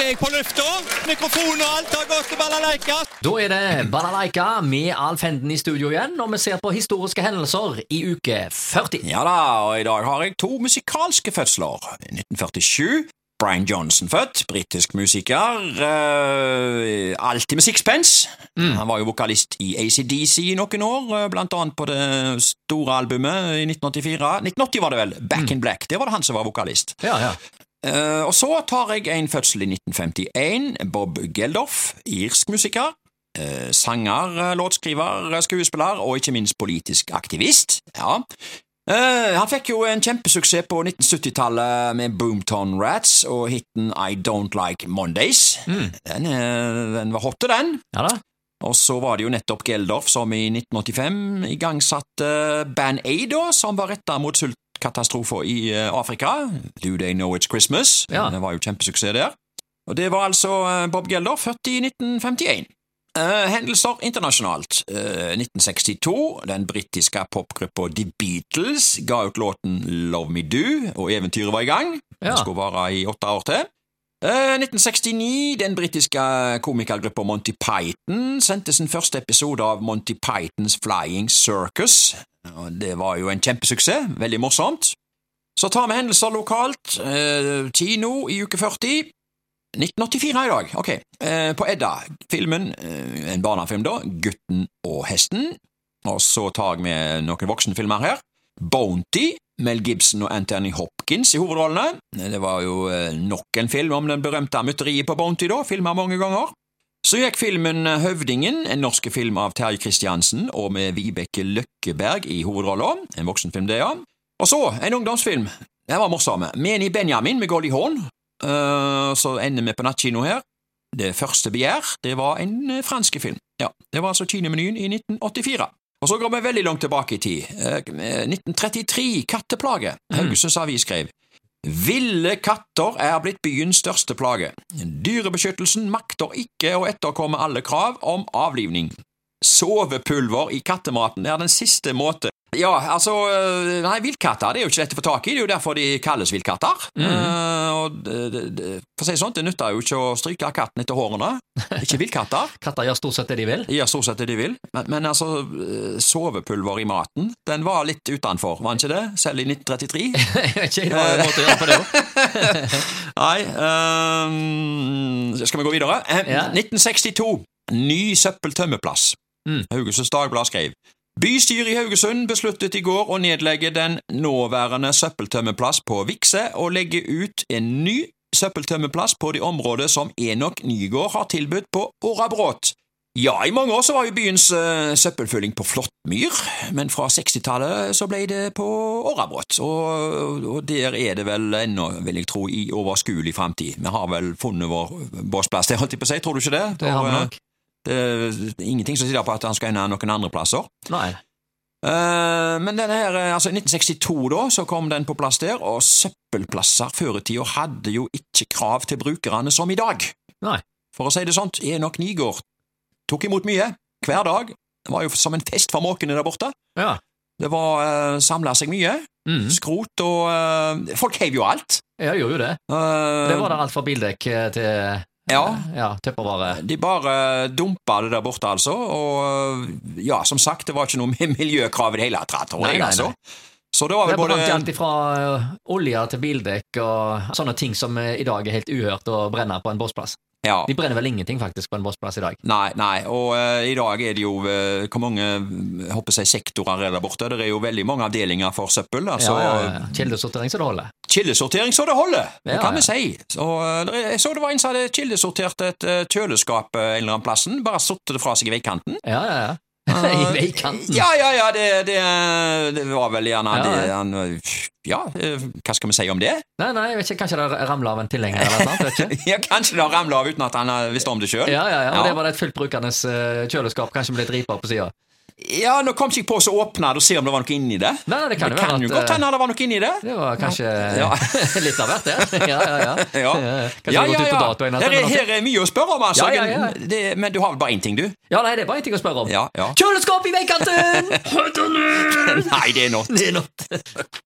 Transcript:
er jeg på lufta. Mikrofon og alt har gått til balalaika. Da er det Balalaika med Alf Henden i studio igjen, og vi ser på historiske hendelser i uke 40. Ja da, og i dag har jeg to musikalske fødsler. 1947. Brian Johnson født, britisk musiker. Uh, alltid med sixpence. Han var jo vokalist i ACDC i noen år, eh, blant annet på det store albumet i 1984. 1980 var det vel, Back in Black. Det var det han som var vokalist. Ja, ja. Eh, og så tar jeg en fødsel i 1951. Bob Geldof, irsk musiker. Uh, sanger, eh, låtskriver, skuespiller og ikke minst politisk aktivist. Ja. Uh, han fikk jo en kjempesuksess på 1970-tallet med Boomtown Rats og hiten I Don't Like Mondays. Den, eh, den var hotte, den. ja da. Og så var det jo nettopp Geldof som i 1985 igangsatte Band Aid, da, som var retta mot sultkatastrofer i eh, Afrika. Do They Know It's Christmas? Ja. Det var jo kjempesuksess der. Og det var altså eh, Bob Gelder, født i 1951. Uh, hendelser internasjonalt. Uh, 1962. Den britiske popgruppa The Beatles ga ut låten Love Me Do, og eventyret var i gang. Ja. Det skulle vare i åtte år til. Eh, 1969. Den britiske komikergruppa Monty Python sendte sin første episode av Monty Pythons Flying Circus. Og Det var jo en kjempesuksess. Veldig morsomt. Så tar vi hendelser lokalt. Eh, kino i uke 40. 1984 i dag, ok. Eh, på Edda, filmen, eh, en barnefilm da, Gutten og hesten. Og så tar vi noen voksenfilmer her. Bounty, Mel Gibson og Anthony Hopkins i hovedrollene. Det var jo eh, nok en film om den berømte mytteriet på Bounty, da, filma mange ganger. Så gikk filmen Høvdingen, en norsk film av Terje Kristiansen og med Vibeke Løkkeberg i hovedrolla. En voksenfilm, det, ja. Og så en ungdomsfilm. Den var morsom. Meni Benjamin med Golly Horn. Uh, så ender vi på nattkino her. Det første begjær, det var en eh, fransk film. Ja, Det var altså kinemenyen i 1984. Og så går vi veldig langt tilbake i tid. Eh, 1933, Katteplage. Haugesunds Avis skrev. Ville katter er blitt byens største plage. Dyrebeskyttelsen makter ikke å etterkomme alle krav om avlivning. Sovepulver i kattematen er den siste måte Ja, altså øh, Nei, villkatter det er jo ikke lett å få tak i, det er jo derfor de kalles villkatter. Eh, og det, det, det, for å si det sånn, det nytter jo ikke å stryke katten etter hårene. Ikke villkatter. Katter gjør stort sett det de vil. Gjør stort sett det de vil, men, men altså, øh, sovepulver i maten, den var litt utenfor, var den ikke det? Selv i 1933? Jeg vet ikke, det var en måte å gjøre på det òg. Nei, Um, skal vi gå videre? Eh, Ja. 1962. Ny søppeltømmeplass. Mm. Haugesunds Dagblad skrev. Bystyret i Haugesund besluttet i går å nedlegge den nåværende søppeltømmeplass på Vikse og legge ut en ny søppeltømmeplass på det området som Enok Nygård har tilbudt på Årabråt. Ja, i mange år så var jo byens uh, søppelfylling på Flåttmyr, men fra 60-tallet så ble det på Årabråt, og, og der er det vel ennå, vil jeg tro, i overskuelig framtid. Vi har vel funnet vår båsplass der, holdt jeg på å si, tror du ikke det? Det har vi eh, nok. Er ingenting som tyder på at han skal ende noen andre plasser. Nei. Eh, men denne her, eh, altså i 1962 da, så kom den på plass der, og søppelplasser før i tida hadde jo ikke krav til brukerne som i dag. Nei. For å si det sånt, Enok Nygård tok imot mye, hver dag. Det var jo som en fest for måkene der borte. Ja. Det var uh, samla seg mye. Mm. Skrot og uh, Folk heiv jo alt. Ja, gjorde jo det. Uh, Det var der alt fra bildekk til Ja. ja tøppervare. De bare dumpa det der borte, altså. Og ja, som sagt, det var ikke noe miljøkrav i det hele tatt, tror jeg, altså. Så det var vel brant både alt fra uh, olje til bildekk og sånne ting som uh, i dag er helt uhørt å brenne på en bossplass. Ja. De brenner vel ingenting faktisk på en bossplass i dag. Nei, nei, og uh, i dag er det jo uh, Hvor mange jeg håper jeg, sektorer er der borte? Det er jo veldig mange avdelinger for søppel. altså ja, ja, ja. Kildesortering så det holder. Kildesortering så det holder, det kan vi si. Så, eh, jeg så det var en som hadde kildesortert et eh, kjøleskap eh, en eller annen plassen, bare satt det fra seg i veikanten. Ja, ja, ja. I veikanten. Ja, ja, ja, det, det, det var vel gjerne Ja, det ja. han, Ja, hva skal vi si om det? Nei, nei, jeg vet ikke, kanskje det ramla av en tilhenger eller noe sånt. Ja, Kanskje det har ramla av uten at han visste om det sjøl? Ja, ja, ja, og Ja. det var et fullt brukende kjøleskap, kanskje med litt riper på sida. Ja, nå kom jeg ikke på å åpne det og se om det var noe inni det. Nei, nei, det kan det kan jo godt eh, hende det var noe inni det. Det var kanskje Ja. litt av hvert, det. Ja, ja, ja. Ja. Kanskje ja, ut på dato Her, er, her er mye å spørre om, altså. Ja, ja, ja. Det, men du har vel bare én ting, du? Ja, nei, det er bare en ting å spørre om. Ja, ja. Kjøleskap i veikanten! Nei, det er not. Det er not.